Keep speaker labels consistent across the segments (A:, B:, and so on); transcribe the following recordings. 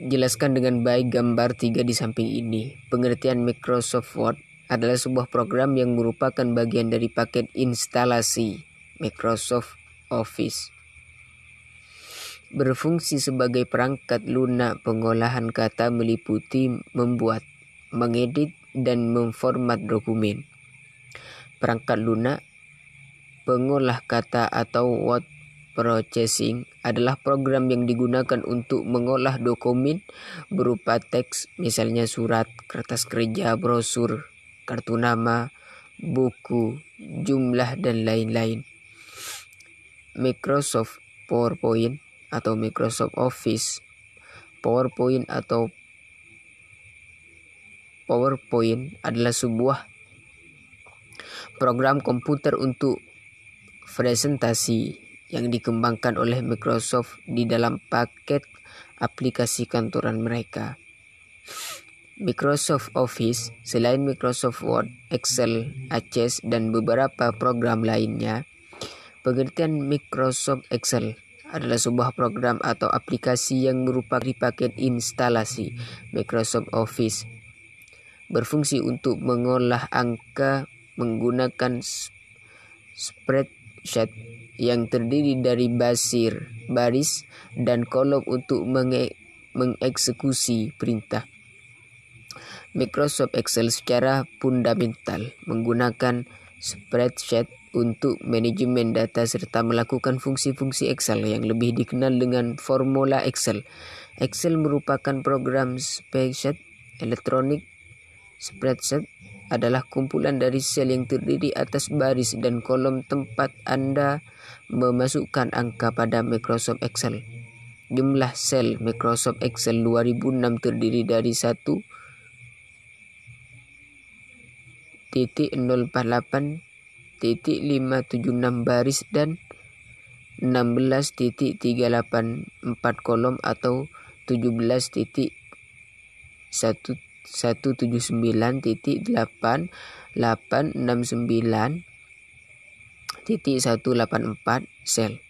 A: jelaskan dengan baik gambar tiga di samping ini. Pengertian Microsoft Word adalah sebuah program yang merupakan bagian dari paket instalasi Microsoft Office. Berfungsi sebagai perangkat lunak pengolahan kata meliputi membuat, mengedit, dan memformat dokumen. Perangkat lunak pengolah kata atau word processing adalah program yang digunakan untuk mengolah dokumen berupa teks, misalnya surat, kertas kerja, brosur, kartu nama, buku, jumlah, dan lain-lain. Microsoft PowerPoint atau Microsoft Office, PowerPoint atau PowerPoint adalah sebuah program komputer untuk presentasi yang dikembangkan oleh Microsoft di dalam paket aplikasi kantoran mereka. Microsoft Office, selain Microsoft Word, Excel, Access, dan beberapa program lainnya, pengertian Microsoft Excel adalah sebuah program atau aplikasi yang merupakan paket instalasi Microsoft Office. Berfungsi untuk mengolah angka menggunakan spreadsheet yang terdiri dari basir, baris, dan kolom untuk menge mengeksekusi perintah. Microsoft Excel secara fundamental menggunakan spreadsheet untuk manajemen data serta melakukan fungsi-fungsi Excel yang lebih dikenal dengan formula Excel. Excel merupakan program spreadsheet elektronik spreadsheet adalah kumpulan dari sel yang terdiri atas baris dan kolom tempat Anda memasukkan angka pada Microsoft Excel. Jumlah sel Microsoft Excel 2006 terdiri dari 1 titik 048 titik 576 baris dan 16 titik 384 kolom atau 17 titik 1 179.8869 titik 184 sel.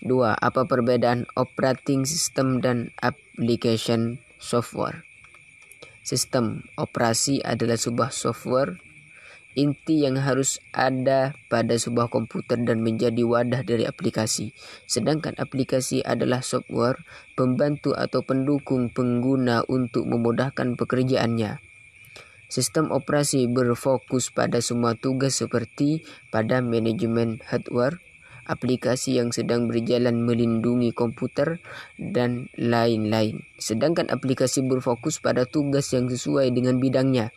A: 2. Apa perbedaan operating system dan application software? Sistem operasi adalah sebuah software inti yang harus ada pada sebuah komputer dan menjadi wadah dari aplikasi. Sedangkan aplikasi adalah software pembantu atau pendukung pengguna untuk memudahkan pekerjaannya. Sistem operasi berfokus pada semua tugas seperti pada manajemen hardware, aplikasi yang sedang berjalan melindungi komputer, dan lain-lain. Sedangkan aplikasi berfokus pada tugas yang sesuai dengan bidangnya.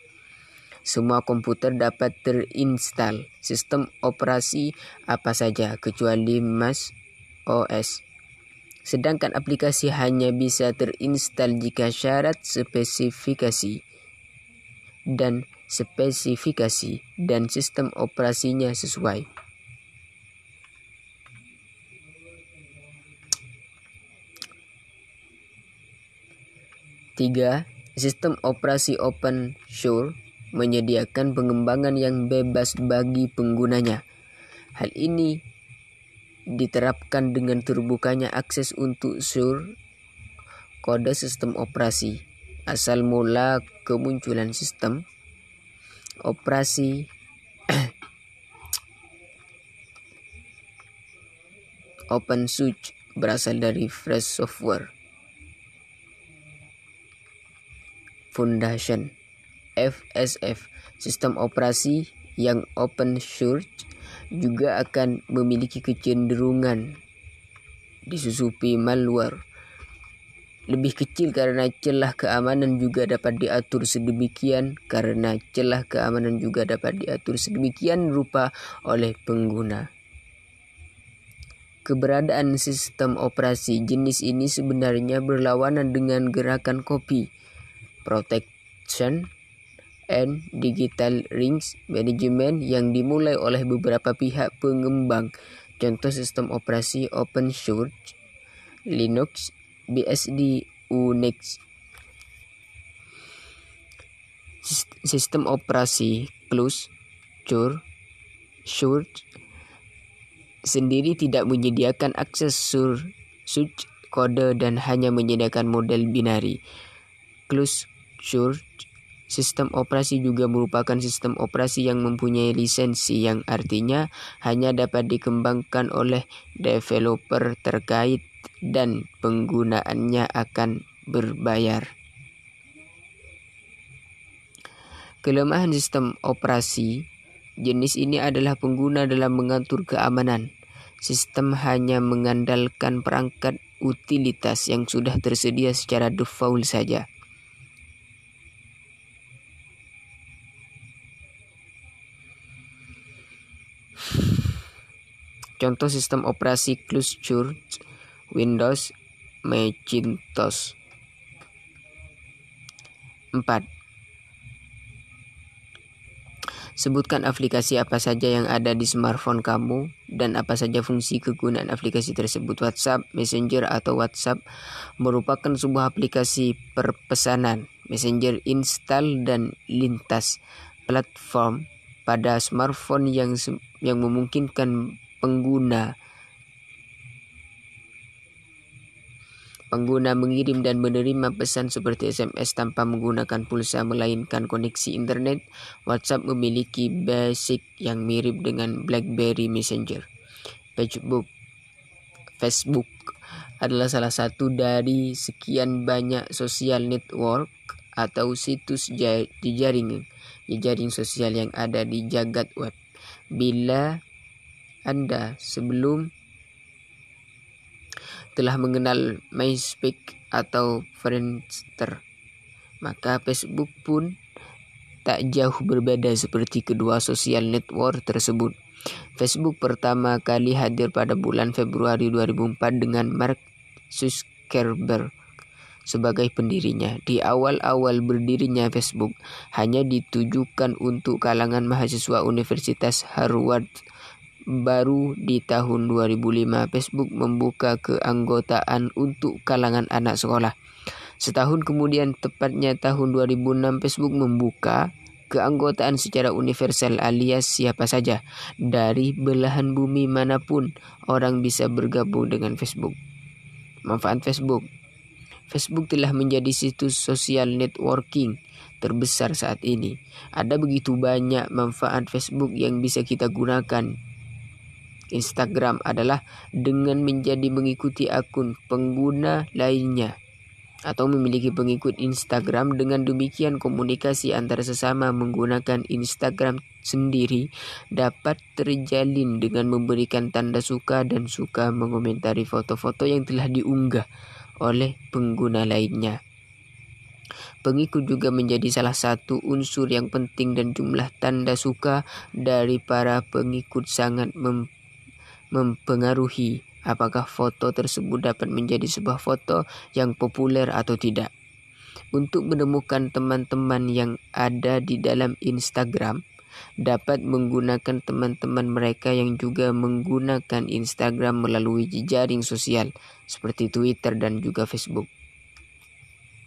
A: Semua komputer dapat terinstall sistem operasi apa saja kecuali Mac OS. Sedangkan aplikasi hanya bisa terinstall jika syarat spesifikasi dan spesifikasi dan sistem operasinya sesuai. Tiga, sistem operasi open source menyediakan pengembangan yang bebas bagi penggunanya. Hal ini diterapkan dengan terbukanya akses untuk sur kode sistem operasi. Asal mula kemunculan sistem operasi open source berasal dari Fresh Software Foundation FSF, sistem operasi yang open source juga akan memiliki kecenderungan disusupi malware. Lebih kecil karena celah keamanan juga dapat diatur sedemikian karena celah keamanan juga dapat diatur sedemikian rupa oleh pengguna. Keberadaan sistem operasi jenis ini sebenarnya berlawanan dengan gerakan copy protection and Digital Rings Management yang dimulai oleh beberapa pihak pengembang. Contoh sistem operasi open source Linux, BSD, Unix. Sistem operasi close source sendiri tidak menyediakan akses sur such kode dan hanya menyediakan model binari. Close source Sistem operasi juga merupakan sistem operasi yang mempunyai lisensi yang artinya hanya dapat dikembangkan oleh developer terkait dan penggunaannya akan berbayar. Kelemahan sistem operasi jenis ini adalah pengguna dalam mengatur keamanan. Sistem hanya mengandalkan perangkat utilitas yang sudah tersedia secara default saja. Contoh sistem operasi Cluster Windows Macintosh 4 Sebutkan aplikasi apa saja yang ada di smartphone kamu dan apa saja fungsi kegunaan aplikasi tersebut. WhatsApp, Messenger atau WhatsApp merupakan sebuah aplikasi perpesanan. Messenger install dan lintas platform pada smartphone yang yang memungkinkan pengguna Pengguna mengirim dan menerima pesan seperti SMS tanpa menggunakan pulsa melainkan koneksi internet. WhatsApp memiliki basic yang mirip dengan BlackBerry Messenger. Facebook Facebook adalah salah satu dari sekian banyak sosial network atau situs di jaring jaring sosial yang ada di jagat web. Bila Anda sebelum telah mengenal MySpace atau Friendster, maka Facebook pun tak jauh berbeda seperti kedua sosial network tersebut. Facebook pertama kali hadir pada bulan Februari 2004 dengan Mark Zuckerberg sebagai pendirinya. Di awal-awal berdirinya Facebook hanya ditujukan untuk kalangan mahasiswa Universitas Harvard baru di tahun 2005 Facebook membuka keanggotaan untuk kalangan anak sekolah. Setahun kemudian tepatnya tahun 2006 Facebook membuka keanggotaan secara universal alias siapa saja dari belahan bumi mana pun orang bisa bergabung dengan Facebook. Manfaat Facebook Facebook telah menjadi situs sosial networking terbesar saat ini. Ada begitu banyak manfaat Facebook yang bisa kita gunakan Instagram adalah dengan menjadi mengikuti akun pengguna lainnya atau memiliki pengikut Instagram dengan demikian komunikasi antara sesama menggunakan Instagram sendiri dapat terjalin dengan memberikan tanda suka dan suka mengomentari foto-foto yang telah diunggah oleh pengguna lainnya. Pengikut juga menjadi salah satu unsur yang penting dan jumlah tanda suka dari para pengikut sangat mem mempengaruhi apakah foto tersebut dapat menjadi sebuah foto yang populer atau tidak. Untuk menemukan teman-teman yang ada di dalam Instagram, dapat menggunakan teman-teman mereka yang juga menggunakan Instagram melalui jejaring sosial seperti Twitter dan juga Facebook.